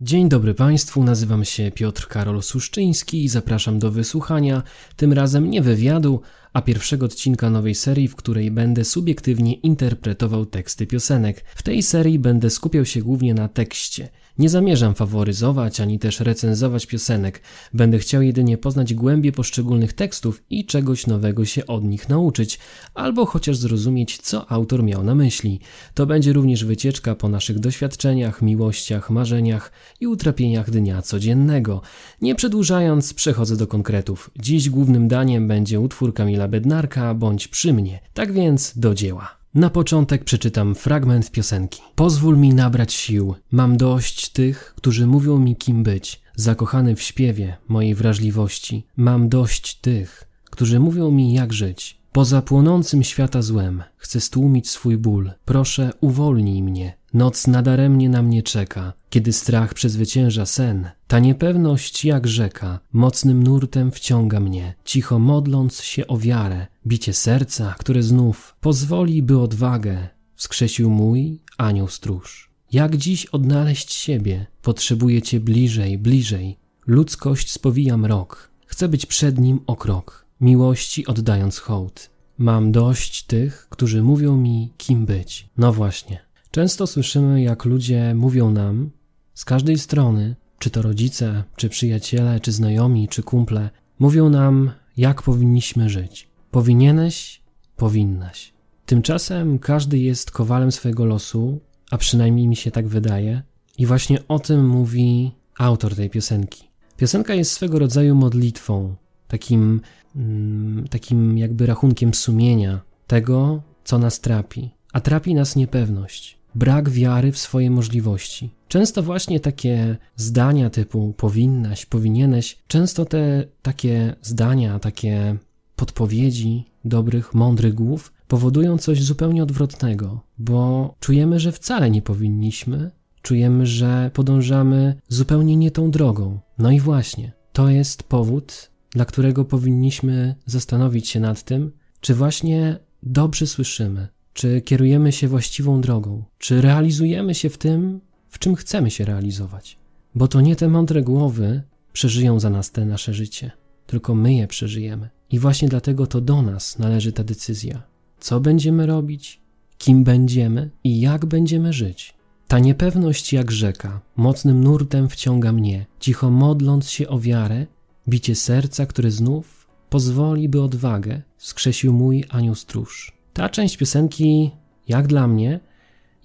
Dzień dobry Państwu, nazywam się Piotr Karol Suszczyński i zapraszam do wysłuchania, tym razem nie wywiadu, a pierwszego odcinka nowej serii, w której będę subiektywnie interpretował teksty piosenek. W tej serii będę skupiał się głównie na tekście. Nie zamierzam faworyzować ani też recenzować piosenek. Będę chciał jedynie poznać głębie poszczególnych tekstów i czegoś nowego się od nich nauczyć, albo chociaż zrozumieć, co autor miał na myśli. To będzie również wycieczka po naszych doświadczeniach, miłościach, marzeniach i utrapieniach dnia codziennego. Nie przedłużając, przechodzę do konkretów. Dziś głównym daniem będzie utwór Kamila Bednarka bądź przy mnie. Tak więc do dzieła. Na początek przeczytam fragment piosenki. Pozwól mi nabrać sił. Mam dość tych, którzy mówią mi kim być. Zakochany w śpiewie mojej wrażliwości. Mam dość tych, którzy mówią mi jak żyć. Poza płonącym świata złem chcę stłumić swój ból. Proszę, uwolnij mnie. Noc nadaremnie na mnie czeka, kiedy strach przezwycięża sen. Ta niepewność jak rzeka, mocnym nurtem wciąga mnie, cicho modląc się o wiarę, bicie serca, które znów pozwoli, by odwagę wskrzesił mój anioł stróż. Jak dziś odnaleźć siebie? Potrzebuję cię bliżej, bliżej. Ludzkość spowija mrok. Chcę być przed nim o krok, miłości oddając hołd. Mam dość tych, którzy mówią mi, kim być. No właśnie. Często słyszymy, jak ludzie mówią nam z każdej strony, czy to rodzice, czy przyjaciele, czy znajomi, czy kumple, mówią nam, jak powinniśmy żyć. Powinieneś, powinnaś. Tymczasem każdy jest kowalem swojego losu, a przynajmniej mi się tak wydaje, i właśnie o tym mówi autor tej piosenki. Piosenka jest swego rodzaju modlitwą, takim, mm, takim jakby rachunkiem sumienia tego, co nas trapi. A trapi nas niepewność, brak wiary w swoje możliwości. Często właśnie takie zdania typu powinnaś, powinieneś, często te takie zdania, takie podpowiedzi dobrych, mądrych głów powodują coś zupełnie odwrotnego, bo czujemy, że wcale nie powinniśmy, czujemy, że podążamy zupełnie nie tą drogą. No i właśnie, to jest powód, dla którego powinniśmy zastanowić się nad tym, czy właśnie dobrze słyszymy, czy kierujemy się właściwą drogą, czy realizujemy się w tym, w czym chcemy się realizować. Bo to nie te mądre głowy przeżyją za nas te nasze życie, tylko my je przeżyjemy. I właśnie dlatego to do nas należy ta decyzja. Co będziemy robić, kim będziemy i jak będziemy żyć. Ta niepewność jak rzeka, mocnym nurtem wciąga mnie, cicho modląc się o wiarę, bicie serca, które znów pozwoli, by odwagę skrzesił mój anioł stróż. Ta część piosenki, jak dla mnie,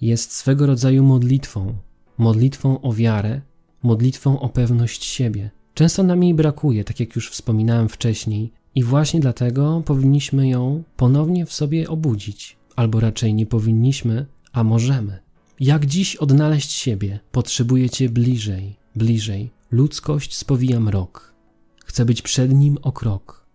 jest swego rodzaju modlitwą, modlitwą o wiarę, modlitwą o pewność siebie. Często nam jej brakuje, tak jak już wspominałem wcześniej, i właśnie dlatego powinniśmy ją ponownie w sobie obudzić, albo raczej nie powinniśmy, a możemy. Jak dziś odnaleźć siebie? Potrzebujecie bliżej, bliżej. Ludzkość spowija mrok. Chcę być przed nim o krok.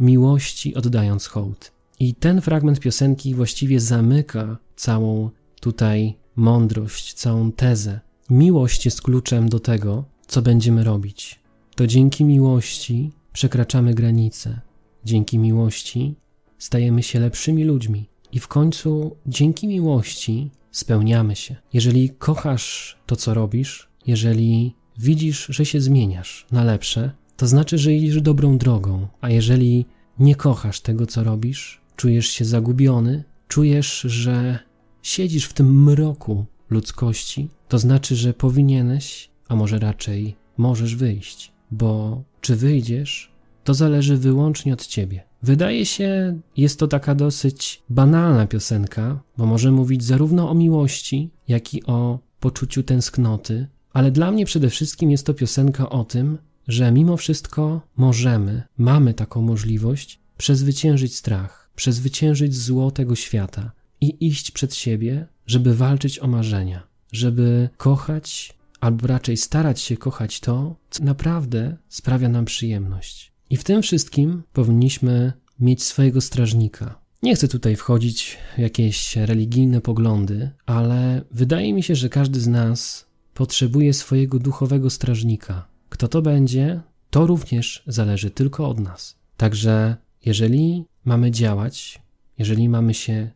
Miłości oddając hołd. I ten fragment piosenki właściwie zamyka całą tutaj mądrość, całą tezę. Miłość jest kluczem do tego, co będziemy robić. To dzięki miłości przekraczamy granice. Dzięki miłości stajemy się lepszymi ludźmi. I w końcu dzięki miłości spełniamy się. Jeżeli kochasz to, co robisz, jeżeli widzisz, że się zmieniasz na lepsze, to znaczy, że idziesz dobrą drogą. A jeżeli nie kochasz tego, co robisz, czujesz się zagubiony, czujesz, że siedzisz w tym mroku ludzkości, to znaczy, że powinieneś, a może raczej możesz wyjść, bo czy wyjdziesz, to zależy wyłącznie od ciebie. Wydaje się, jest to taka dosyć banalna piosenka, bo może mówić zarówno o miłości, jak i o poczuciu tęsknoty, ale dla mnie przede wszystkim jest to piosenka o tym, że mimo wszystko możemy, mamy taką możliwość przezwyciężyć strach, przezwyciężyć zło tego świata i iść przed siebie, żeby walczyć o marzenia, żeby kochać, albo raczej starać się kochać to, co naprawdę sprawia nam przyjemność. I w tym wszystkim powinniśmy mieć swojego strażnika. Nie chcę tutaj wchodzić w jakieś religijne poglądy, ale wydaje mi się, że każdy z nas potrzebuje swojego duchowego strażnika. Kto to będzie, to również zależy tylko od nas. Także jeżeli mamy działać, jeżeli mamy się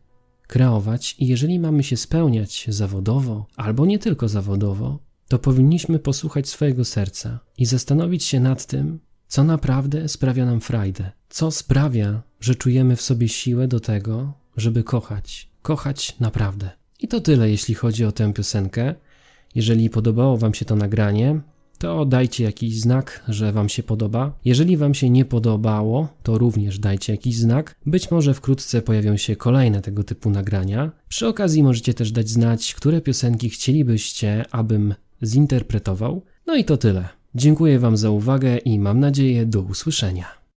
kreować i jeżeli mamy się spełniać zawodowo, albo nie tylko zawodowo, to powinniśmy posłuchać swojego serca i zastanowić się nad tym, co naprawdę sprawia nam frajdę, co sprawia, że czujemy w sobie siłę do tego, żeby kochać, kochać naprawdę. I to tyle, jeśli chodzi o tę piosenkę. Jeżeli podobało Wam się to nagranie, to dajcie jakiś znak, że Wam się podoba. Jeżeli Wam się nie podobało, to również dajcie jakiś znak. Być może wkrótce pojawią się kolejne tego typu nagrania. Przy okazji możecie też dać znać, które piosenki chcielibyście, abym zinterpretował. No i to tyle. Dziękuję Wam za uwagę i mam nadzieję do usłyszenia.